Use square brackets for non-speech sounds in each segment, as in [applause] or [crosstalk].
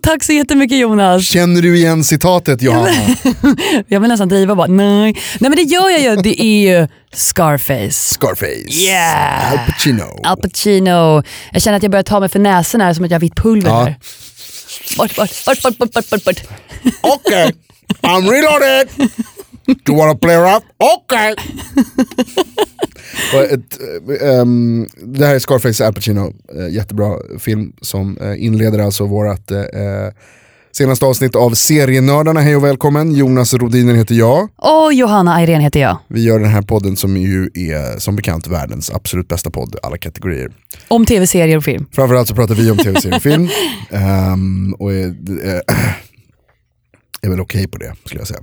[laughs] tack så jättemycket Jonas. Känner du igen citatet Johanna? [laughs] Jag vill nästan driva bara, nej. Nej men det gör jag ju, det är ju Scarface. Scarface. Yeah. Al Pacino. Al Pacino. Jag känner att jag börjar ta mig för näsan här som att jag har vitt pulver Ja. här. Bort, bort, bort, bort, bort, bort, bort, bort. [laughs] Okej, I'm reloaded. Do you wanna play up? Okej. Och ett, ehm, det här är Scarface Al Pacino, eh, jättebra film som eh, inleder alltså vårt eh, senaste avsnitt av Serienördarna. Hej och välkommen, Jonas Rodiner heter jag. Och Johanna Irene heter jag. Vi gör den här podden som ju är som bekant världens absolut bästa podd, alla kategorier. Om tv-serier och film. Framförallt så pratar vi om tv-serier och film. [laughs] Ehm, och är, eh, väl okej på det skulle jag säga.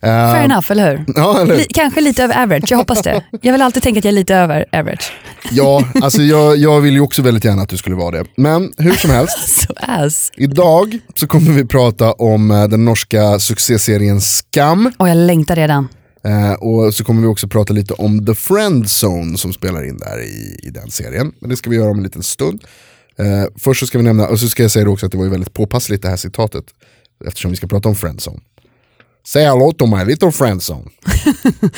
Fair enough, eller hur? Ja, eller? Li- kanske lite över average, jag hoppas det. Jag vill alltid tänka att jag är lite över average. Ja, alltså jag, jag vill ju också väldigt gärna att du skulle vara det. Men hur som helst, [laughs] ass. idag så kommer vi prata om eh, den norska succéserien Skam. Och jag längtar redan. Eh, och så kommer vi också prata lite om The Friend Zone som spelar in där i, i den serien. Men det ska vi göra om en liten stund. Eh, först så ska vi nämna, och så ska jag säga också att det var ju väldigt påpassligt det här citatet. Eftersom vi ska prata om Friend Zone. Say hello to my little friend zone.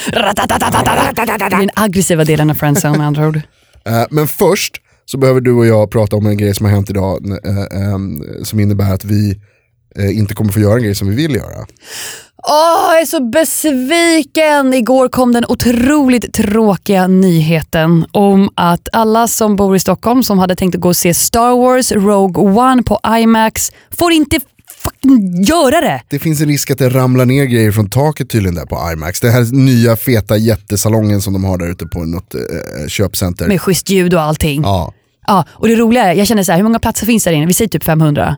Det [laughs] är den aggressiva delen av friendzone med andra ord. [laughs] Eh, men först så behöver du och jag prata om en grej som har hänt idag eh, eh, som innebär att vi inte kommer få göra en grej som vi vill göra. Åh, jag är så besviken! Igår kom den otroligt tråkiga nyheten om att alla som bor i Stockholm som hade tänkt att gå och se Star Wars Rogue One på IMAX får inte fucking göra det. Det finns en risk att det ramlar ner grejer från taket tydligen där på IMAX. Det här nya feta jättesalongen som de har där ute på något eh, köpcenter. Med schysst ljud och allting. Ja. Ja, och det roliga är, jag känner så här, hur många platser finns där inne? Vi säger typ 500.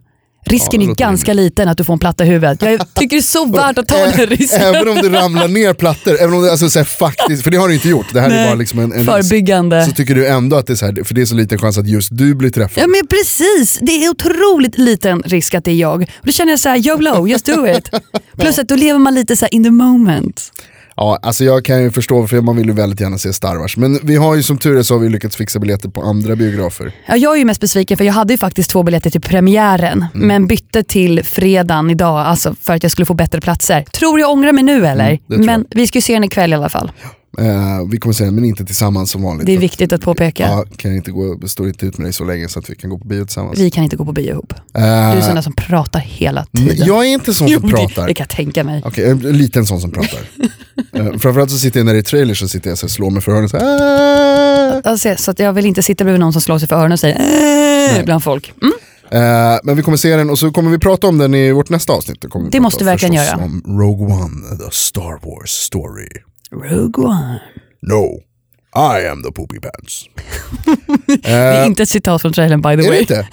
Risken Ja, är ganska liten att du får en platta i huvudet. Jag [laughs] tycker det är så värt att ta den risken. Även om det ramlar ner plattor, även om det, alltså, så här, faktiskt, för det har du inte gjort, det här är Nej, bara liksom en, en risk. Förebyggande. Så tycker du ändå att det är så här, för det är så liten chans att just du blir träffad. Ja men precis, det är otroligt liten risk att det är jag. Och då känner jag så här, YOLO, just do it. [laughs] Plus att då lever man lite så här in the moment. Ja, alltså jag kan ju förstå för man vill ju väldigt gärna se Star Wars. Men vi har ju som tur är så har vi lyckats fixa biljetter på andra biografer. Ja, jag är ju mest besviken för jag hade ju faktiskt två biljetter till premiären Mm. men bytte till fredagen idag alltså för att jag skulle få bättre platser. Tror jag ångrar mig nu eller? Mm, det tror men vi ska ju se den ikväll i alla fall. Eh, vi kommer se den men inte tillsammans som vanligt. Det är viktigt att påpeka. Ja, kan inte gå, står inte ut med dig så länge så att vi kan gå på bio tillsammans. Vi kan inte gå på bio ihop. Eh, Du är sån där som pratar hela tiden. jag är inte sån Jo, som det, pratar. det kan jag tänka mig. Okej, är en liten sån som pratar. [laughs] uh, framförallt så sitter jag när det är trailer så sitter jag här, slår mig för öronen så här. Alltså, så att jag vill inte sitta bredvid någon som slår sig för öronen och säger bland folk. Mm. Eh, Men vi kommer se den och så kommer vi prata om den i vårt nästa avsnitt. Kommer Det måste vi verkligen göra. om Rogue One, the Star Wars story. Rogue One. No, I am the poopy pants. [laughs] Det är inte ett citat från trailern by the Är det way. inte?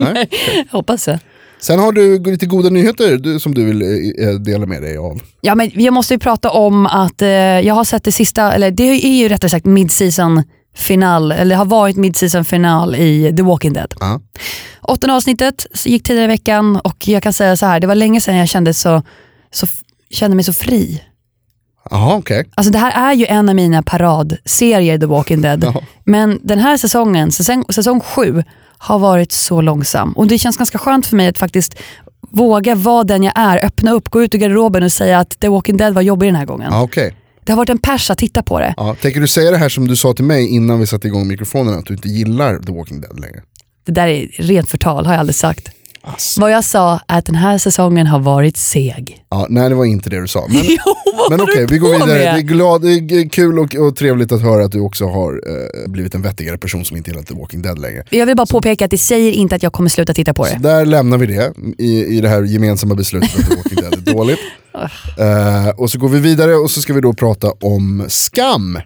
[laughs] Nej? Hoppas jag. Sen har du lite goda nyheter du, som du vill eh, eh, dela med dig av. Ja, men jag måste ju prata om att eh, jag har sett det sista, eller det är ju rättare sagt mid-season final, eller har varit mid-season final i The Walking Dead. Ja. Åttonde avsnittet gick tidigare i veckan och jag kan säga så här, det var länge sedan jag kände, så, så, kände mig så fri. Jaha, okej. Alltså det här är ju en av mina paradserier, The Walking Dead. Ja. Men den här säsongen, säsong, säsong sju, har varit så långsam. Och det känns ganska skönt för mig att faktiskt våga vara den jag är, öppna upp, gå ut ur garderoben och säga att The Walking Dead var jobbig den här gången. Ja, okej. Det har varit en pers att titta på det. Ja, tänker du säga det här som du sa till mig innan vi satte igång mikrofonen, att du inte gillar The Walking Dead längre? Det där är rent förtal, har jag aldrig sagt. Asså. Vad jag sa är att den här säsongen har varit seg. Ja, nej, det var inte det du sa. Men, [laughs] Jo, vad men okej, du vi går vidare. Det är, glad, det är kul och, och trevligt att höra att du också har eh, blivit en vettigare person som inte gillar The Walking Dead längre. Jag vill bara påpeka att det säger inte att jag kommer sluta titta på Så det. där lämnar vi det i, i det här gemensamma beslutet att The Walking Dead är [laughs] dåligt. Eh, och så går vi vidare och så ska vi då prata om skam.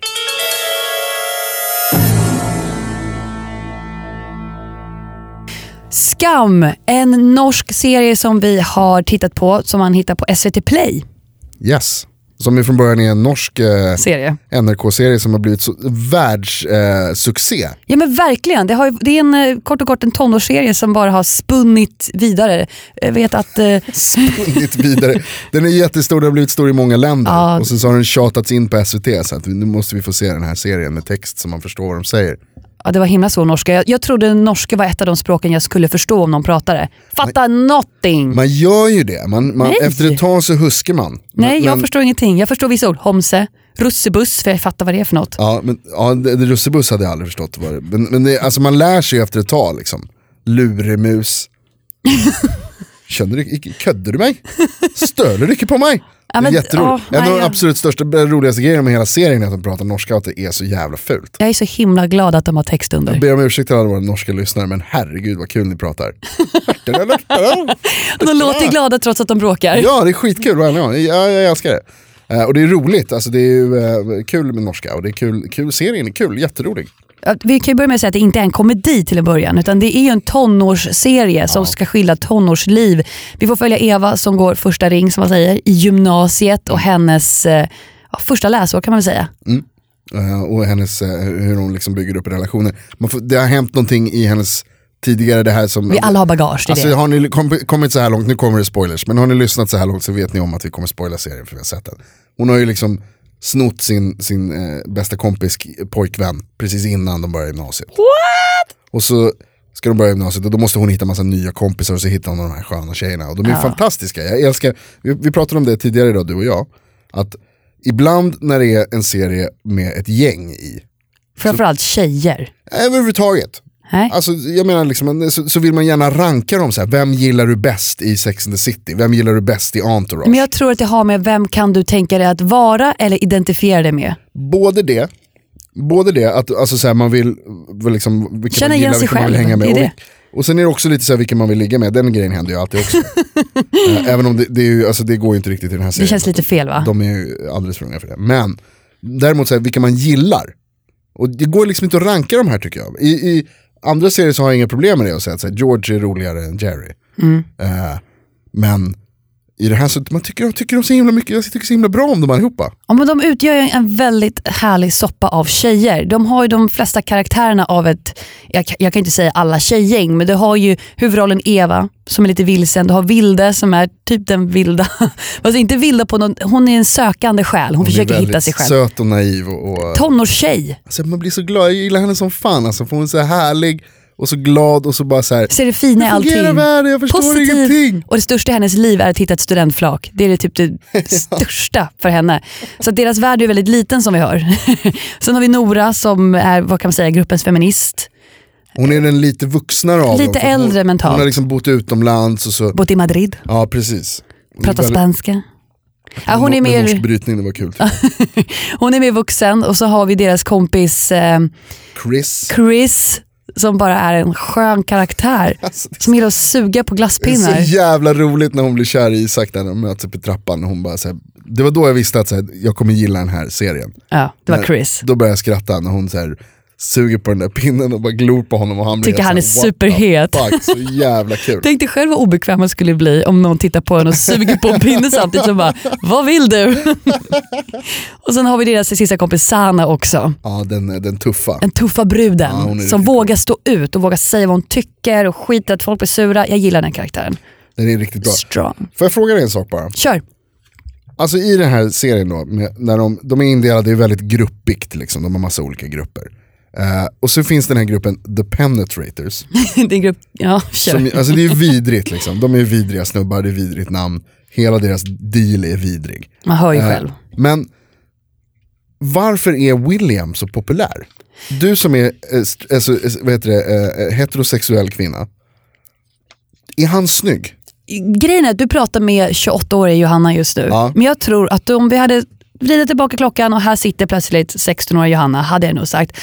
Skam, en norsk serie som vi har tittat på som man hittar på SVT Play. Yes. Som från början är en norsk eh, Serie. NRK-serie som har blivit så världssuccé. Eh. Ja men verkligen. Det, har, det är en, eh, kort och kort en tonårsserie som bara har spunnit vidare. Jag vet att eh, [laughs] Spunnit vidare. Den är jättestor, den har blivit stor i många länder. Ja. Och sen så har den tjatats in på SVT så att nu måste vi få se den här serien med text så man förstår vad de säger. Ja, det var himla så norska. Jag, jag trodde norska var ett av de språken jag skulle förstå om någon pratade. Fatta nothing! Man gör ju det, man, man, efter ett tag så huskar man. Nej, men, jag förstår ingenting. Jag förstår vissa ord. Homse, russebuss, för jag fattar vad det är för något. Ja, men ja, det, det, russebuss hade jag aldrig förstått. Vad det, men men det, alltså man lär sig efter ett tag. Liksom. Luremus. [laughs] Kände du, ködde du mig? Stöler du inte på mig? Ja, men- det är jätteroligt. ja, en av de absolut största, roligaste grejerna med hela serien är att de pratar norska och att det är så jävla fult. Jag är så himla glad att de har text under. Jag ber om ursäkt till alla våra norska lyssnare men herregud vad kul ni pratar. [laughs] De låter glada trots att de bråkar. ja det är skitkul, ja, ja, jag, jag älskar det. Eh, och det är roligt, alltså det är ju eh, kul med norska och det är kul, kul serien är kul, jätterolig. Ja, Vi kan ju börja med att säga att det inte är en komedi till en början utan det är ju en tonårsserie som ska skildra tonårsliv. Vi får följa Eva som går första ring som man säger i gymnasiet och hennes eh, ja, första läsår kan man väl säga. Eh, och hennes, eh, hur hon liksom bygger upp relationer. Man får, det har hänt någonting i hennes tidigare det här som... Vi alla har bagage, Alltså det. har ni kom, kommit så här långt, nu kommer det spoilers, men har ni lyssnat så här långt så vet ni om att vi kommer spoila serien för vi har sett den. Hon har ju liksom snott sin, sin eh, bästa kompis pojkvän precis innan de börjar gymnasiet. What? Och så ska de börja gymnasiet och då måste hon hitta massa nya kompisar och så hittar hon de här sköna tjejerna. Och de är ju fantastiska, jag älskar, vi, vi pratade om det tidigare idag du och jag, att ibland när det är en serie med ett gäng i, Framförallt tjejer. överhuvudtaget, Nej? Alltså, jag menar liksom, så, så vill man gärna ranka dem så här. vem gillar du bäst i Sex and the City? Vem gillar du bäst i Entourage? Men jag tror att det har med vem kan du tänka dig att vara eller identifiera dig med. Både det, både det att alltså, så här, man vill, liksom, vilka Känna man igen sig vilka man vill själv, hänga med. det Och, sen är det också lite så här, vilka man vill ligga med, den grejen händer ju alltid också. [laughs] Eh, Även om det, det, är ju, alltså, det går ju inte riktigt i den här serien. Det känns lite fel va? De är ju alldeles för unga för det. Men däremot så här, vilka man gillar. Och det går liksom inte att ranka de här tycker jag. I, i andra serier så har jag inga problem med det och säga att George är roligare än Jerry. Mm. Eh, men i det här så man tycker, jag tycker de så himla mycket, jag tycker så himla bra om dem allihopa. Ja, men de utgör en väldigt härlig soppa av tjejer. De har ju de flesta karaktärerna av ett, jag, kan- jag kan inte säga alla tjejgäng, men du har ju huvudrollen Eva som är lite vilsen. Du har Vilde som är typ den vilda, [laughs] fast inte vilda på någon, hon är en sökande själ. Hon, Hon försöker hitta sig själv. söt och naiv. Och, och, Tonårstjej. alltså, man blir så glad, jag gillar henne som fan. Alltså, för hon är så här härlig och så glad och så bara så här. Ser det fina i allting. världen? Jag förstår Positiv. ingenting. Och det största i hennes liv är att hitta ett studentflak. Det är det typ det [laughs] största för henne. Så att deras värld är väldigt liten som vi hör. [laughs] Sen har vi Nora som är vad kan man säga, gruppens feminist. Hon är den lite vuxnare av Lite dem. äldre hon, mentalt. Hon har liksom bott utomlands och så. Bott i Madrid. Ja precis. Hon Pratar väldigt- spanska. Ja, hon, är med norsk mer, brytning, det var kul. [laughs] hon är mer vuxen och så har vi deras kompis eh, Chris. Chris som bara är en skön karaktär. Alltså, det Som gillar att suga på är glasspinnar. så jävla roligt när hon blir kär i Isak när de möts upp i trappan. Hon bara, så här, det var då jag visste att så här, jag kommer gilla den här serien. Ja, det var Men Chris. Då började jag skratta när hon så här, suger på den där pinnen och bara glor på honom. Och han blir Tycker han är superhet. Fuck, så jävla [laughs] kul. Tänk dig själv vad obekväm man skulle bli om någon tittar på en och suger på en pinne samtidigt som bara, vad vill du? [laughs] och sen har vi deras sista kompis Sana också. Ja, den, den tuffa. Den tuffa bruden Ja, som vågar stå ut och vågar säga vad hon tycker och skita att folk blir sura. Jag gillar den karaktären. Den är riktigt bra. Strong. Får jag fråga dig en sak bara? Kör. Alltså i den här serien då, med, när de, de är indelade i väldigt gruppigt, liksom, de har massa olika grupper. Eh, och så finns den här gruppen The Penetrators. [laughs] det är grupp, ja. Som, alltså det är vidrigt liksom, de är vidriga snubbar, det är vidrigt namn. Hela deras deal är vidrig. Man hör ju Eh, själv. Men varför är William så populär? Du som är alltså, vad heter det, heterosexuell kvinna, är han snygg? Grejen är att du pratar med 28-åriga Johanna just nu. Ja. Men jag tror att om vi hade vridit tillbaka klockan och här sitter plötsligt 16-åriga Johanna hade jag nog sagt,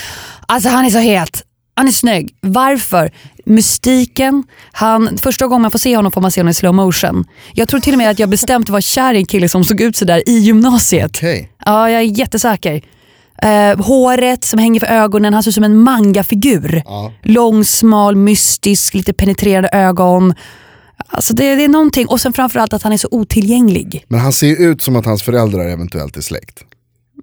alltså han är så het. Han är snygg. Varför? Mystiken. Han, första gången man får se honom får man se honom i slow motion. Jag tror till och med att jag bestämt var kär i en kille som såg ut sådär i gymnasiet. Okej. Ja, jag är jättesäker. Eh, håret som hänger för ögonen, han ser ut som en mangafigur. Ja. Lång, smal, mystisk, lite penetrerande ögon. Alltså det, det är någonting, och sen framförallt att han är så otillgänglig. Men han ser ju ut som att hans föräldrar eventuellt är släkt.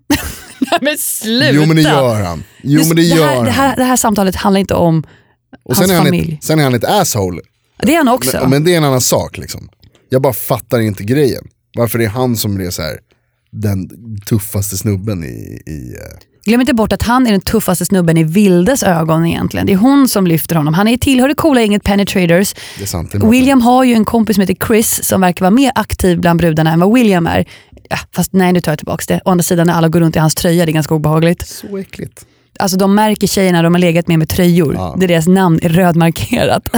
[laughs] Nej men sluta! Jo men det gör han. Jo Just men det gör här, han. det, här, det här samtalet handlar inte om och hans sen är, han familj. ett, sen är han ett asshole. Det är han också. Men, men det är en annan sak liksom. Jag bara fattar inte grejen. Varför det är han som blir så här, den tuffaste snubben i... i eh, Glöm inte bort att han är den tuffaste snubben i Vildes ögon egentligen. Det är hon som lyfter honom. Han är tillhör det coola gänget Penetrators. det är sant. Det är William har ju en kompis som heter Chris som verkar vara mer aktiv bland brudarna än vad William är. Ja, fast nej, nu tar jag tillbaka det. Å andra sidan när alla går runt i hans tröja, det är ganska obehagligt. Så äckligt. Alltså de märker tjejerna de har legat med med tröjor. Ja. Där deras namn är rödmarkerat. [laughs]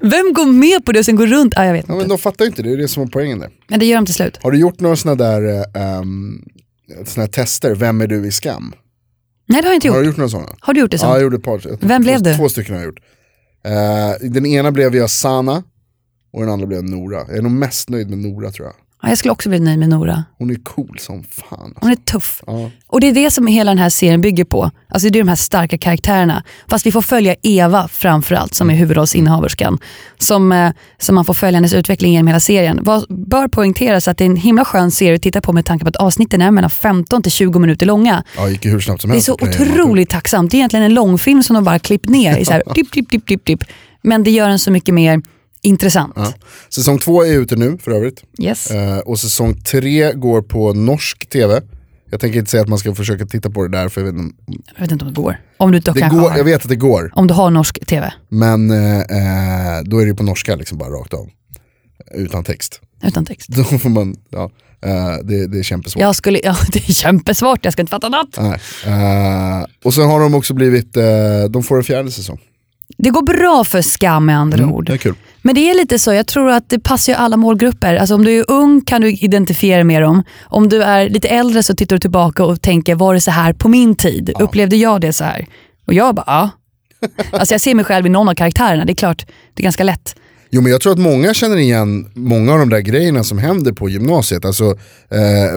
Vem går med på det och sen går runt? Ah, jag vet ja, inte. men de fattar ju inte, det är det som är poängen där. Men det gör de till slut. Har du gjort några sådana där um, såna här tester, vem är du i skam? Nej det har jag inte Har gjort. du gjort några sådana? Har du gjort det så? Ja, jag gjorde ett par. Vem blev två, du? Två stycken har jag gjort. Eh, den ena blev jag Sana och den andra blev Nora. Jag är nog mest nöjd med Nora tror jag. Ja, jag skulle också bli nöjd med Nora. Hon är cool som fan. Hon är tuff. Ja. Och det är det som hela den här serien bygger på. Alltså det är de här starka karaktärerna. Fast vi får följa Eva framförallt som är huvudrollsinnehaverskan. Som, eh, som man får följa hennes utveckling genom hela serien. Vad bör poängteras att det är en himla skön serie att titta på med tanke på att avsnitten är mellan 15 till 20 minuter långa. Ja, gick hur snabbt som Det är helst. så otroligt tacksamt. Det är egentligen en långfilm som de bara klippt ner i så här, [laughs] dipp, dipp, dipp, dipp, dipp. Men det gör den så mycket mer intressant. Ja. Säsong två är ute nu för övrigt. Yes. Eh, och säsong tre går på norsk tv. Jag tänker inte säga att man ska försöka titta på det där för jag vet, inte om- Jag vet inte om det går. Om du det går, har. jag vet att det går. Om du har norsk tv. Men eh, då är det på norska liksom bara rakt av. Utan text. Utan text. [laughs] Då får man, ja, eh, det, det är kämpesvårt. Jag skulle, ja, [laughs] det är kämpesvårt, jag ska inte fatta något. Nej. Och sen har de också blivit, de får en fjärde säsong. Det går bra för skam med andra ord. Det är kul. Men det är lite så, jag tror att det passar ju alla målgrupper. Alltså om du är ung kan du identifiera med dem. Om du är lite äldre så tittar du tillbaka och tänker, var det så här på min tid? Upplevde jag det så här? Och jag bara, ja. [laughs] Alltså jag ser mig själv i någon av karaktärerna, det är klart, det är ganska lätt. Jo men jag tror att många känner igen många av de där grejerna som händer på gymnasiet. Alltså, eh,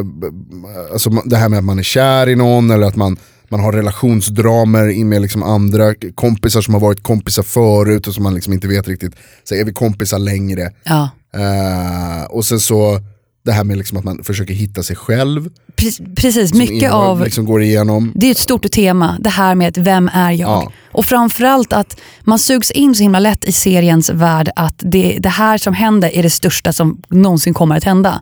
alltså det här med att man är kär i någon eller att man, man har relationsdramer med liksom andra kompisar som har varit kompisar förut och som man liksom inte vet riktigt, så är vi kompisar längre? Ja. Eh, och sen så det här med liksom att man försöker hitta sig själv. Pre- Precis, mycket av liksom går igenom. Det är ett stort tema, det här med vem är jag? Ja. Och framförallt att man sugs in så himla lätt i seriens värld att det, det här som händer är det största som någonsin kommer att hända.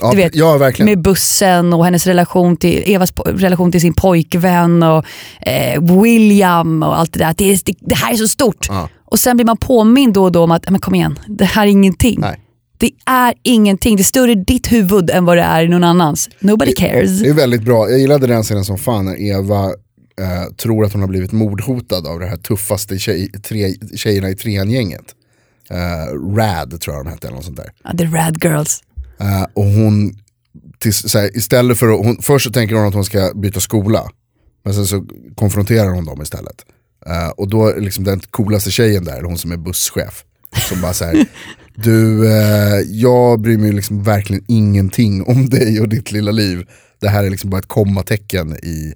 Ja, du vet, ja. Med bussen och hennes relation till, Evas relation till sin pojkvän och eh, William och allt det där. Det, det, det här är så stort. Ja. Och sen blir man påmind då och då om att, men kom igen, det här är ingenting. Nej. Det är ingenting, det är större i ditt huvud än vad det är i någon annans. Nobody cares. Det är väldigt bra, jag gillade den scenen som fan när Eva eh, tror att hon har blivit mordhotad av det här tuffaste tjej, tre, tjejerna i trean-gänget. Eh, Rad tror jag de hette eller något sånt där. Ja, the rad girls. Eh, och hon, till, så här, istället för att, hon, först så tänker hon att hon ska byta skola. Men sen så konfronterar hon dem istället. Eh, och då är liksom den coolaste tjejen där, hon som är busschef. Som bara såhär, [laughs] du, eh, jag bryr mig liksom verkligen ingenting om dig och ditt lilla liv. Det här är liksom bara ett kommatecken i,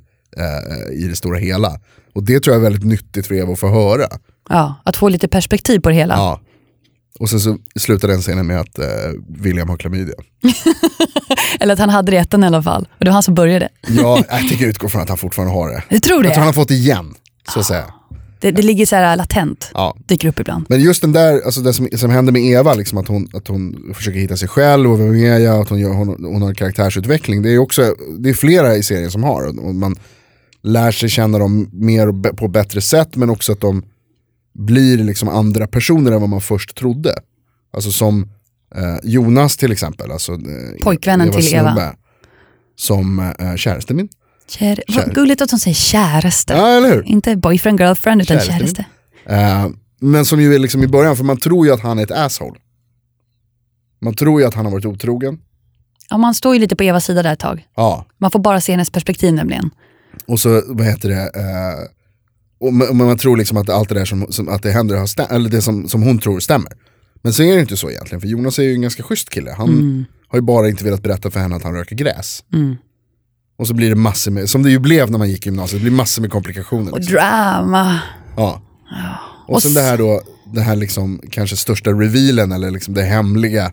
i det stora hela. Och det tror jag är väldigt nyttigt för Eva att få höra. Ja, att få lite perspektiv på det hela. Ja. Och sen så slutar den scenen med att eh, William har klamydia. [laughs] Eller att han hade det i alla fall. Och det var han som började. Ja, [laughs] jag tänker utgå från att han fortfarande har det. Jag tror det. Jag tror han har fått det igen, så att säga. Det, det ligger så här latent. Ja. Dyker upp ibland. Men just den där, alltså det som, som händer med Eva, liksom att, hon, att hon försöker hitta sig själv och vem är jag, att hon, gör, hon, hon har en karaktärsutveckling. Det är också, det är flera i serien som har. Och man lär sig känna dem mer på bättre sätt, men också att de blir liksom andra personer än vad man först trodde. Alltså som eh, Jonas till exempel. Alltså, eh, Pojkvännen till Eva. snubbe, Som eh, käresten min. Kär, Kär. Vad gulligt att hon säger käraste. Ja, eller hur? Inte boyfriend, girlfriend, utan Käraste. käraste. Eh, men som ju är liksom i början, för man tror ju att han är ett asshole. Man tror ju att han har varit otrogen. Ja, man står ju lite på Evas sida där ett tag. Ja, Man får bara se hennes perspektiv nämligen. och så vad heter det, eh, och man, man tror liksom att allt det där som, som att det händer, har stäm- eller det som, som hon tror stämmer. Men så är det inte så egentligen, för Jonas är ju en ganska schysst kille. Han har ju bara inte velat berätta för henne att han röker gräs. Mm. Och så blir det massor med, som det ju blev när man gick i gymnasiet, det blir massor med komplikationer. Och Liksom. drama. Ja. Och Och sen det här då, den här liksom, kanske största revealen eller liksom det hemliga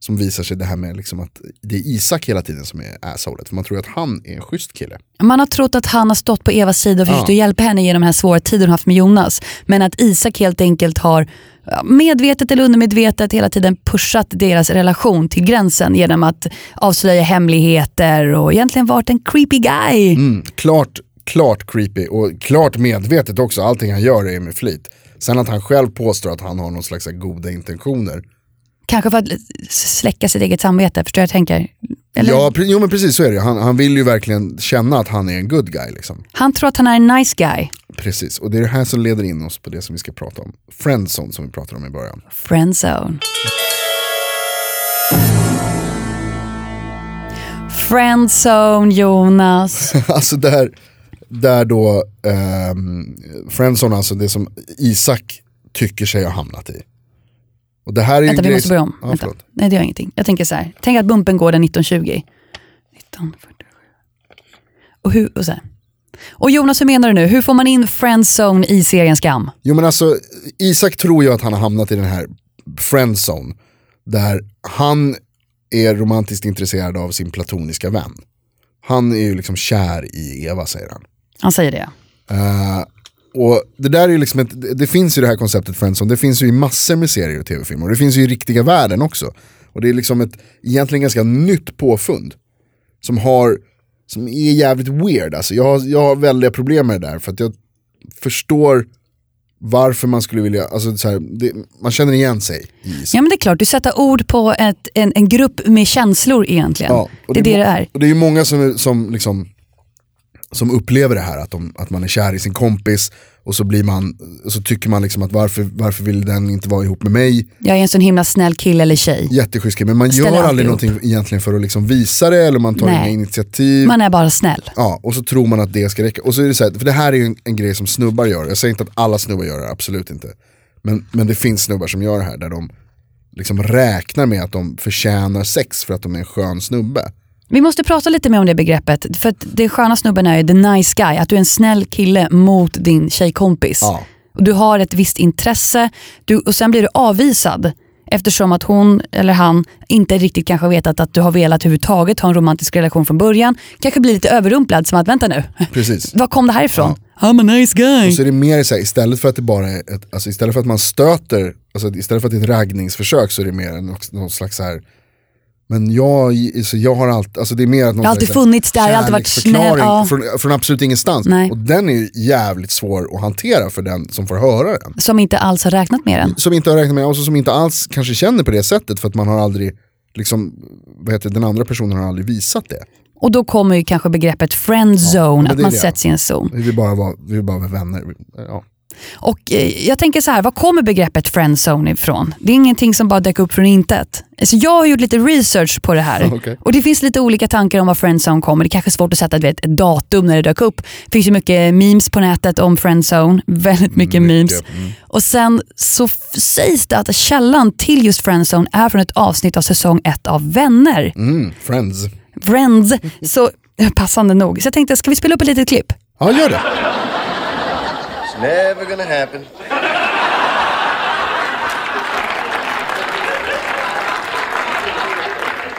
som visar sig det här med liksom att det är Isak hela tiden som är assholet. För man tror att han är en schysst kille. Man har trott att han har stått på Evas sida och försökt Ja. att hjälpa henne genom den här svåra tiden hon haft med Jonas. Men att Isak helt enkelt har medvetet eller undermedvetet hela tiden pushat deras relation till gränsen genom att avslöja hemligheter och egentligen varit en creepy guy. Mm, klart, klart creepy och klart medvetet också. Allting han gör är med flit. Sen att han själv påstår att han har någon slags goda intentioner. Kanske för att släcka sitt eget samvete, förstår jag tänker? Eller, Ja, jo men precis så är det. Han, han vill ju verkligen känna att han är en good guy. Liksom. Han tror att han är en nice guy. Precis, och det är det här som leder in oss på det som vi ska prata om. Friendzone som vi pratade om i början. Friendzone. Friendzone Jonas. [laughs] alltså där, där då, ehm, Friendzone alltså det som Isak tycker sig ha hamnat i. Och det här är Vänta vi måste börja om. Ja, Vänta. Nej det gör ingenting. Jag tänker så här. Tänk att bumpen går den 1920. 1947. Och, hur, och, så här. och Jonas hur menar du nu? Hur får man in friendzone i serien Skam? Jo men alltså, Isak tror ju att han har hamnat i den här friendzone. Där han är romantiskt intresserad av sin platoniska vän. Han är ju liksom kär i Eva säger han. Han säger det. Eh, och det där är liksom ett, det- det finns ju det här konceptet friendzone, det finns ju i massor med serier och tv-filmer. Och det finns ju i riktiga världen också. Och det är liksom ett egentligen ganska nytt påfund. Som har, som är jävligt weird alltså. Jag har, jag har väldiga problem med det där för att jag förstår varför man skulle vilja, alltså så här, det, man känner igen sig i Ja men det är klart, du sätter ord på ett, en, en grupp med känslor egentligen. Ja, och det är det det är. Och det är ju många som, som, liksom, som upplever det här, att, de, att man är kär i sin kompis och så, blir man, så tycker man liksom att varför, varför vill den inte vara ihop med mig? Jag är en sån himla snäll kille eller tjej. Jätteschysst men man gör aldrig upp. någonting egentligen för att liksom visa det eller man tar Nej. inga initiativ. Man är bara snäll. Ja, och så tror man att det ska räcka. Och så är det så här, för det här är ju en, en grej som snubbar gör. Jag säger inte att alla snubbar gör det, absolut inte. Men, men det finns snubbar som gör det här där de liksom räknar med att de förtjänar sex för att de är en skön snubbe. Vi måste prata lite mer om det begreppet. För att det sköna snubben är ju the nice guy. Att du är en snäll kille mot din tjejkompis. Ja. Och du har ett visst intresse du, och sen blir du avvisad. Eftersom att hon eller han inte riktigt kanske vetat att du har velat överhuvudtaget ha en romantisk relation från början. Kanske blir lite överrumplad som att vänta nu, [laughs] Precis. var kom det här ifrån? I'm a nice guy. Och så är det mer så här, istället för att det bara är ett, alltså istället för att man stöter, alltså istället för att det är ett raggningsförsök så är det mer någon slags så här men jag, så jag har alltid, alltså det är mer att någon har alltid funnits där, jag har alltid varit snäll, ja. från, från absolut ingenstans. Nej. Och den är jävligt svår att hantera för den som får höra den. Som inte alls har räknat med den. Som inte har räknat med, och som inte alls kanske känner på det sättet för att man har aldrig, liksom, vad heter den andra personen har aldrig visat det. Och då kommer ju kanske begreppet friendzone, men att det är man det. sätts i en zon. Vi vill bara vara, vi vill bara vara vänner. Ja. Och eh, jag tänker så här, var kommer begreppet friendzone ifrån? Det är ingenting som bara dök upp från intet. Så jag har gjort lite research på det här. Okej. Och det finns lite olika tankar om var friendzone kommer. Det är kanske är svårt att sätta vet, ett datum när det dök upp. Det finns ju mycket memes på nätet om friendzone. [laughs] Väldigt mycket, memes. mm. Och sen så sägs det att källan till just friendzone är från ett avsnitt av säsong ett av Vänner. Mm, friends. Friends. Så [laughs] passande nog. Så jag tänkte, ska vi spela upp ett litet klipp? Ja, gör det. Never gonna happen.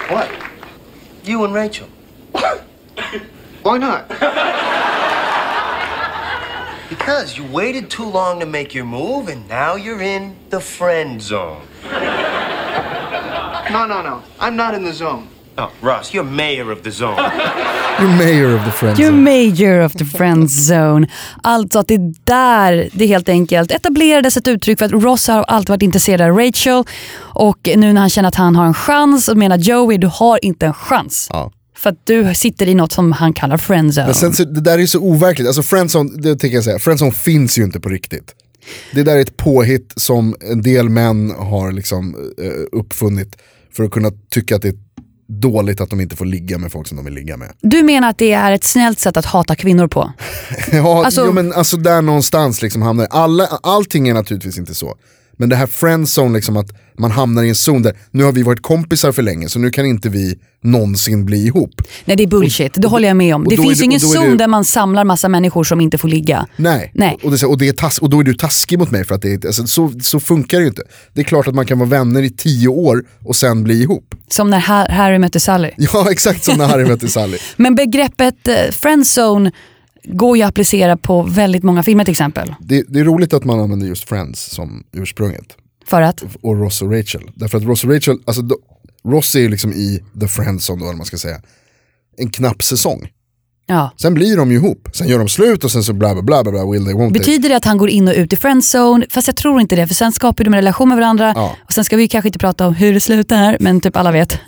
What? You and Rachel. [coughs] Why not? Because you waited too long to make your move, and now you're in the friend zone. No, no, no. I'm not in the zone. Oh, Ross, you're mayor of the zone. [laughs] You're mayor of the friends. You're major of the friend zone. Alltså att det är där det helt enkelt etablerades ett uttryck för att Ross har alltid varit intresserad av Rachel och nu när han känner att han har en chans och menar Joey, du har inte en chans. Ja. För att du sitter i något som han kallar friendzone. Men sen, så, det där är ju så overkligt, alltså friendzone, det tänker jag säga, friendzone finns ju inte på riktigt. Det där är ett påhitt som en del män har liksom eh, uppfunnit för att kunna tycka att det är dåligt att de inte får ligga med folk som de vill ligga med. Du menar att det är ett snällt sätt att hata kvinnor på? [laughs] Ja, Alltså- jo, men alltså där någonstans liksom hamnar Alla, Allting är naturligtvis inte så. Men det här friendzone, liksom att man hamnar i en zon där nu har vi varit kompisar för länge så nu kan inte vi någonsin bli ihop. Nej det är bullshit, det håller jag med om. Det finns det- ingen zon det- där man samlar massa människor som inte får ligga. Nej, Nej. Och, det, och, det är tas- och då är du taskig mot mig för att det är, alltså, så, så funkar det ju inte. Det är klart att man kan vara vänner i tio år och sen bli ihop. Som när Ha- Harry mötte Sally. Ja [laughs] exakt som när Harry mötte Sally. [laughs] Men begreppet eh, friendzone går ju att applicera på väldigt många filmer till exempel. Det, det är roligt att man använder just Friends som ursprunget. För att, och Ross och Rachel. Därför att Ross och Rachel, alltså Ross är ju liksom i The då, eller vad man ska säga, en knapp säsong. Ja. Sen blir de ju ihop, sen gör de slut och sen så bla bla bla, bla, bla will they won't they. Betyder det att han går in och ut i friendzone? Fast jag tror inte det, för sen skapar de en relation med varandra. Ja. Och sen ska vi kanske inte prata om hur det slutar, men typ alla vet. [laughs]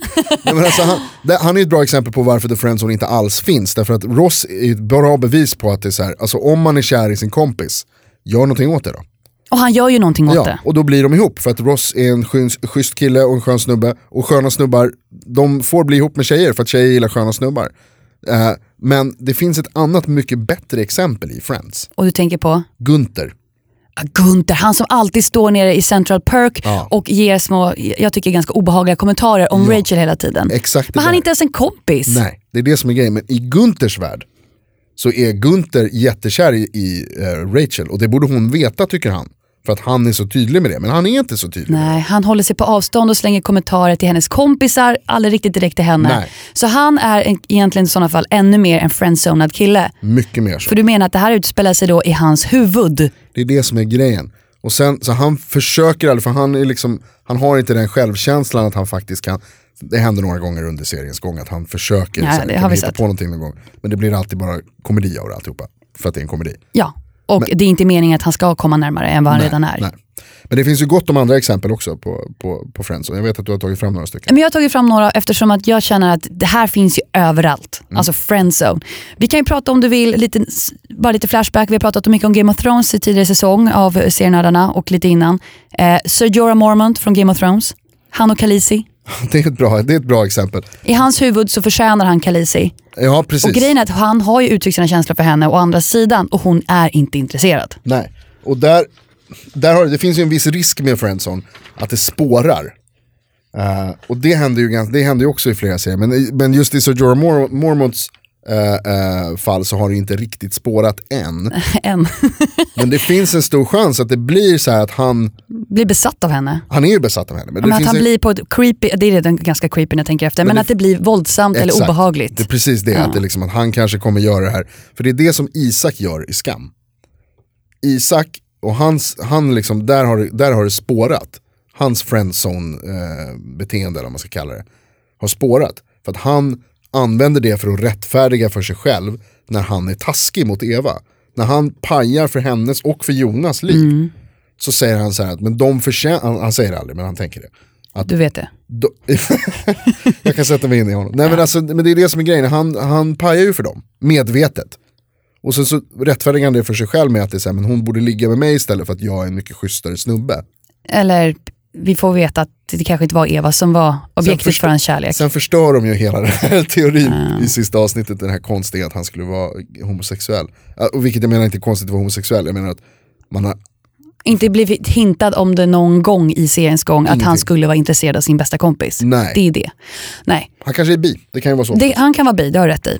Nej, men alltså, han, det, han är ett bra exempel på varför The Friendzone inte alls finns. Därför att Ross är ett bra bevis på att det är så här, alltså om man är kär i sin kompis, gör någonting åt det då. Och han gör ju någonting åt Ja, det. och då blir de ihop för att Ross är en skön, schysst kille och en skön snubbe. Och sköna snubbar, de får bli ihop med tjejer för att tjejer gillar sköna snubbar. Eh, men det finns ett annat mycket bättre exempel i Friends. Och du tänker på? Gunther. Ja, Gunther, han som alltid står nere i Central Perk Ja. och ger små, jag tycker ganska obehagliga kommentarer om Ja. Rachel hela tiden. Exakt Men han är inte ens en kompis. Nej, det är det som är grejen. Men i Gunthers värld så är Gunther jättekär i, i eh, Rachel och det borde hon veta tycker han. För att han är så tydlig med det, men han är inte så tydlig. Nej, han håller sig på avstånd och slänger kommentarer till hennes kompisar, aldrig riktigt direkt till henne. Nej. Så han är en, egentligen i sådana fall ännu mer en friendzonad kille. Mycket mer så. För du menar att det här utspelar sig då i hans huvud? Det är det som är grejen. Och sen, så han försöker aldrig, för han, är liksom, han har inte den självkänslan att han faktiskt kan det händer några gånger under seriens gång att han försöker så här, det har vi hitta sett. på någonting någon gång. Men det blir alltid bara komedi av det alltihopa. För att det är en komedi. Ja. Och det är inte meningen att han ska komma närmare än vad han redan är. Nej. Men det finns ju gott om andra exempel också på, på, på Friendzone. Jag vet att du har tagit fram några stycken. Men jag har tagit fram några eftersom att jag känner att det här finns ju överallt. Mm. Alltså friendzone. Vi kan ju prata om du vill, lite, bara lite flashback. Vi har pratat mycket om Game of Thrones i tidigare säsong av serienördarna och lite innan. Eh, Sir Jorah Mormont från Game of Thrones. Han och Khaleesi. [laughs] Det är ett bra, det är ett bra exempel. I hans huvud så förtjänar han Khaleesi. Ja precis. Och grejen är att han har ju uttryckt sina känslor för henne å andra sidan och hon är inte intresserad. Nej. Och där, där har, det finns ju en viss risk med Friendzone, att det spårar. Eh, och det händer, ju, det händer ju också i flera serier, men, men just i Sir Jorah Mormonts eh, eh, fall så har det inte riktigt spårat än. [laughs] Än. [laughs] Men det finns en stor chans att det blir så här att han, blir besatt av henne. han är ju besatt av henne. Men Men att han en- blir på ett creepy, det är redan ganska creepy när jag tänker efter, men, det- att det blir våldsamt eller Exakt. obehagligt. Det är precis det, att, det liksom, att han kanske kommer göra det här. För det är det som Isak gör i Skam. Isak, och hans, han liksom, där, har, där har det spårat. Hans friendzone-beteende, eller vad man ska kalla det, har spårat. För att han använder det för att rättfärdiga för sig själv när han är taskig mot Eva. När han pajar för hennes och för Jonas liv. Så säger han så här, att, men de förtjänar, han, han säger det aldrig men han tänker det. Du vet det. Då- [laughs] jag kan sätta mig in i honom. Nej, men, alltså, men det är det som är grejen, han, han pajar ju för dem, medvetet. Och sen så rättfärdigar han det för sig själv med att det är så här, men hon borde ligga med mig istället för att jag är en mycket schysstare snubbe. Eller vi får veta att det kanske inte var Eva som var objektet för hans kärlek. Sen förstör de ju hela den här [laughs] teorin i sista avsnittet, den här konstiga att han skulle vara homosexuell. Och vilket jag menar inte är konstigt att vara homosexuell, jag menar att man har, Inte blivit hintad om det någon gång i seriens gång att han Ingenting. skulle vara intresserad av sin bästa kompis. Nej. Det är det. Nej, han kanske är bi, det kan ju vara så. det, han kan vara bi, det har du rätt i.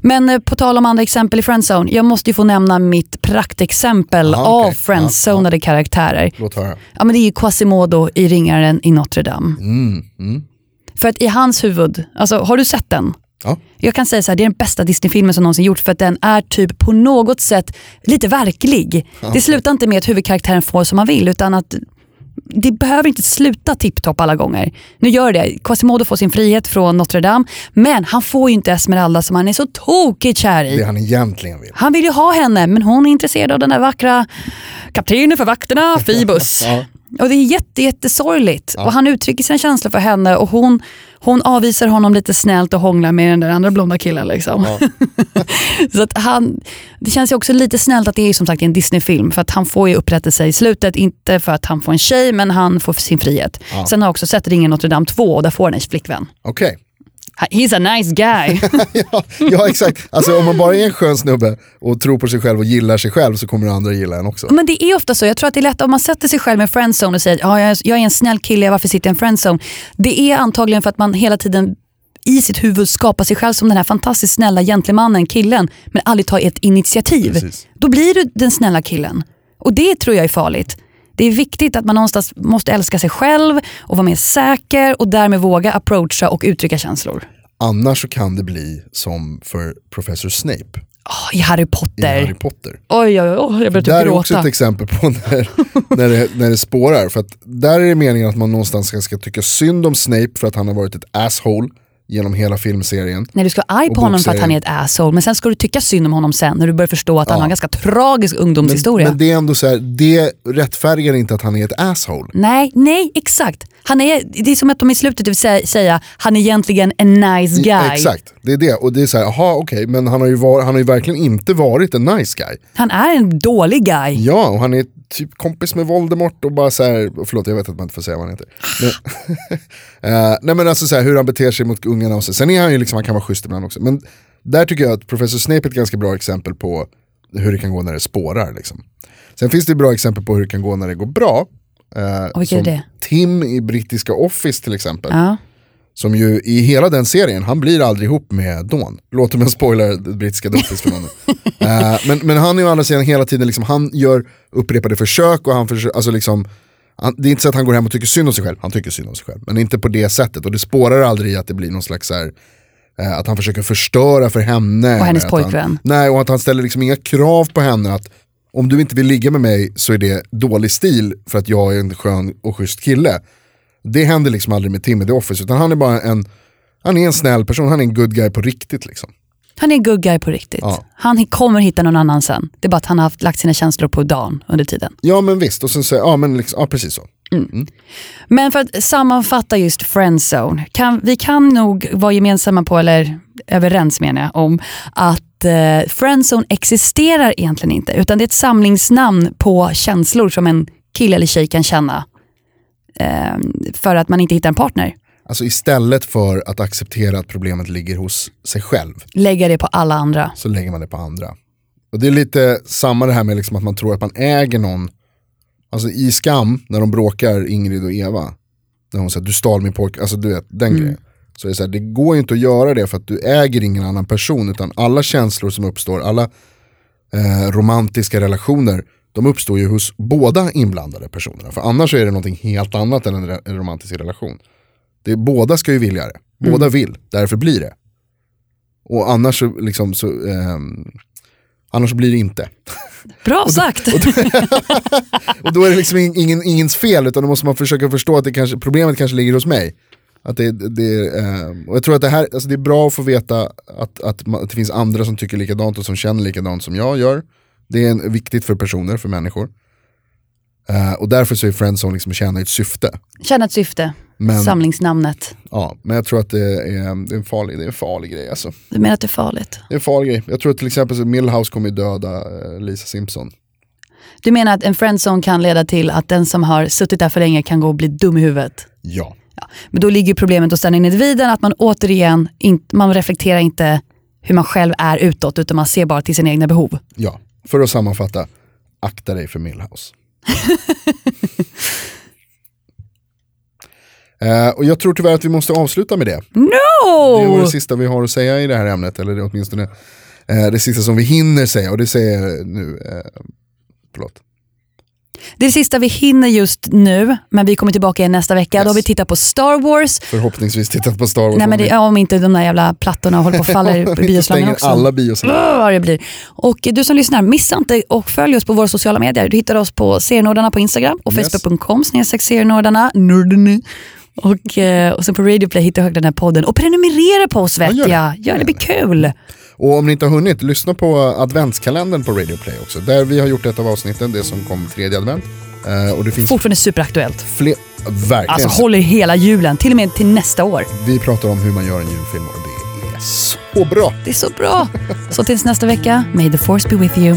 Men eh, på tal om andra exempel i Friendzone, jag måste ju få nämna mitt praktexempel Ah, av okej. friendzonade karaktärer. Låt höra. Ja, men det är ju Quasimodo i Ringaren i Notre Dame. Mm, mm. För att i hans huvud, alltså har du sett den? Ja. Jag kan säga så här, det är den bästa Disney-filmen som någonsin gjorts för att den är typ på något sätt lite verklig. Det slutar inte med att huvudkaraktären får som han vill utan att det behöver inte sluta tipptopp alla gånger. Nu gör det. Quasimodo får sin frihet från Notre Dame men han får ju inte Esmeralda som han är så tokigt kär i. Det han egentligen vill. Han vill ju ha henne men hon är intresserad av den där vackra kaptenen för vakterna, [laughs] Phoebus. Ja. Och det är jätte, jättesorgligt. Och han uttrycker sina känslor för henne och hon, hon avvisar honom lite snällt och hånglar med den där andra blonda killen. Liksom. [laughs] så att han, det känns ju också lite snällt att det är som sagt en Disney-film för att han får ju upprättelse i slutet, inte för att han får en tjej men han får sin frihet. Sen har jag också sett Ringen Notre Dame 2 och där får han en flickvän. Okej, He's a nice guy. [laughs] ja, ja exakt, alltså om man bara är en skön snubbe och tror på sig själv och gillar sig själv så kommer andra gilla en också. Men det är ofta så, jag tror att det är lätt om man sätter sig själv i en friendzone och säger ja, jag, är, jag är en snäll kille, varför sitter jag i en friendzone? Det är antagligen för att man hela tiden i sitt huvud skapar sig själv som den här fantastiskt snälla gentlemannen, killen, men aldrig tar ett initiativ. Precis. Då blir du den snälla killen. Och det tror jag är farligt. Det är viktigt att man någonstans måste älska sig själv och vara mer säker och därmed våga approacha och uttrycka känslor. Annars så kan det bli som för Professor Snape Oh, I Harry i Potter. Harry Potter. Oj, oj, oj, jag börjar Där typ är också gråta. ett exempel på [laughs] när, när, det, när det spårar. För att där är det meningen att man någonstans ska, ska tycka synd om Snape för att han har varit ett asshole genom hela filmserien. Nej, du ska vara arg på honom för att han är ett asshole, men sen ska du tycka synd om honom sen när du börjar förstå att han Ja. har en ganska tragisk Men, ungdomshistoria. men det är ändå så här, det rättfärdigar inte att han är ett asshole. Nej, nej, exakt. Han är, det är som att de i slutet vill säga, säga han är egentligen en nice guy. Exakt, det är det. Och det är så här, jaha okej, men han har, ju var, han har ju verkligen inte varit en nice guy. Han är en dålig guy. Ja, och han är typ kompis med Voldemort och bara så här, förlåt jag vet att man inte får säga vad han heter. [sighs] Men, [laughs] Eh, nej men alltså så här, hur han beter sig mot ungarna och så. Sen är han ju liksom, han kan vara schysst ibland också. Men där tycker jag att Professor Snape är ett ganska bra exempel på hur det kan gå när det spårar. Liksom. Sen finns det bra exempel på hur det kan gå när det går bra. Eh, Och som det? Tim i brittiska Office till exempel. Ja. Som ju i hela den serien, han blir aldrig ihop med Dawn. Låt mig spoila det brittiska The Office för någon. [laughs] Eh, men, men han är ju å andra sidan hela tiden, liksom, han gör upprepade försök och han försöker, alltså liksom, han, det är inte så att han går hem och tycker synd om sig själv, han tycker synd om sig själv. Men inte på det sättet och det spårar aldrig i att det blir någon slags så här, eh, att han försöker förstöra för henne. Och hennes pojkvän. Han, nej, och att han ställer liksom inga krav på henne att om du inte vill ligga med mig så är det dålig stil för att jag är en skön och schysst kille. Det händer liksom aldrig med Tim i The Office, utan han är bara en, han är en snäll person, han är en good guy på riktigt liksom. Han är good guy på riktigt. Ja. Han kommer hitta någon annan sen. Det är bara att han har haft, lagt sina känslor på dagen under tiden. Ja men visst, och sen säger ja men liksom, ja precis så. Men för att sammanfatta just friendzone. Kan, vi kan nog vara gemensamma på, eller överens menar jag, om att eh, friendzone existerar egentligen inte. Utan det är ett samlingsnamn på känslor som en kille eller tjej kan känna. Eh, för att man inte hittar en partner. Alltså istället för att acceptera att problemet ligger hos sig själv, Lägga det på alla andra. så lägger man det på andra. Och det är lite samma det här med liksom att man tror att man äger någon. Alltså i Skam, när de bråkar Ingrid och Eva, när hon säger du stal min pojke, alltså du vet den grejen. Så det, är så här, det går ju inte att göra det för att du äger ingen annan person utan alla känslor som uppstår, alla eh, romantiska relationer, de uppstår ju hos båda inblandade personerna. För annars är det någonting helt annat än en, re- en romantisk relation. Det båda ska ju vilja det, båda vill, därför blir det. Och annars så, liksom, så, ehm, annars så blir det inte. [laughs] Bra sagt! [laughs] Och då är det liksom in- ingen, ingens fel utan då måste man försöka förstå att det kanske, problemet kanske ligger hos mig. Att det, det, ehm, och jag tror att det, här, alltså det är bra att få veta att, att, man, att det finns andra som tycker likadant och som känner likadant som jag gör. Det är en, viktigt för personer, för människor. Eh, och därför så är Friendzone liksom tjänar ett syfte. Känna ett syfte. Men- Samlingsnamnet. Ja, men jag tror att det är, det är, en, farlig, det är en farlig grej alltså. Du menar att det är farligt? Det är en farlig grej. Jag tror att till exempel så Millhouse kommer döda eh, Lisa Simpson. Du menar att en friendzone kan leda till att den som har suttit där för länge kan gå och bli dum i huvudet? Ja. Ja. Men då ligger problemet hos den individen att man återigen, inte, man reflekterar inte hur man själv är utåt utan man ser bara till sina egna behov. Ja, för att sammanfatta, akta dig för Millhouse. [laughs] Eh, och jag tror tyvärr att vi måste avsluta med det. Det var No! det sista vi har att säga i det här ämnet, eller det är åtminstone eh, det sista som vi hinner säga, och det säger jag nu. Eh, förlåt. Det är det sista vi hinner just nu, men vi kommer tillbaka igen nästa vecka. Då har vi tittat på Star Wars. Förhoppningsvis tittat på Star Wars. Nej, men det, om inte de där jävla plattorna håller på att falla i [laughs] stänger också. alla biosalongen. Åh, vad det blir. Och du som lyssnar, missa inte och följ oss på våra sociala medier. Du hittar oss på serienördarna på Instagram och Yes. facebook.com serienördarna. Och, eh, och sen på Radio Play hittar du den här podden. Och prenumerera på oss vet gör det. jag. Gör det blir kul. Och om ni inte har hunnit, lyssna på adventskalendern på Radio Play också. Där vi har gjort ett av avsnitten, det som kom tredje advent. Eh, och det finns Fortfarande superaktuellt. fler, verkligen. Alltså håller hela julen, till och med till nästa år. Vi pratar om hur man gör en julfilm och det är så bra. Det är så bra. Så tills nästa vecka, may the force be with you.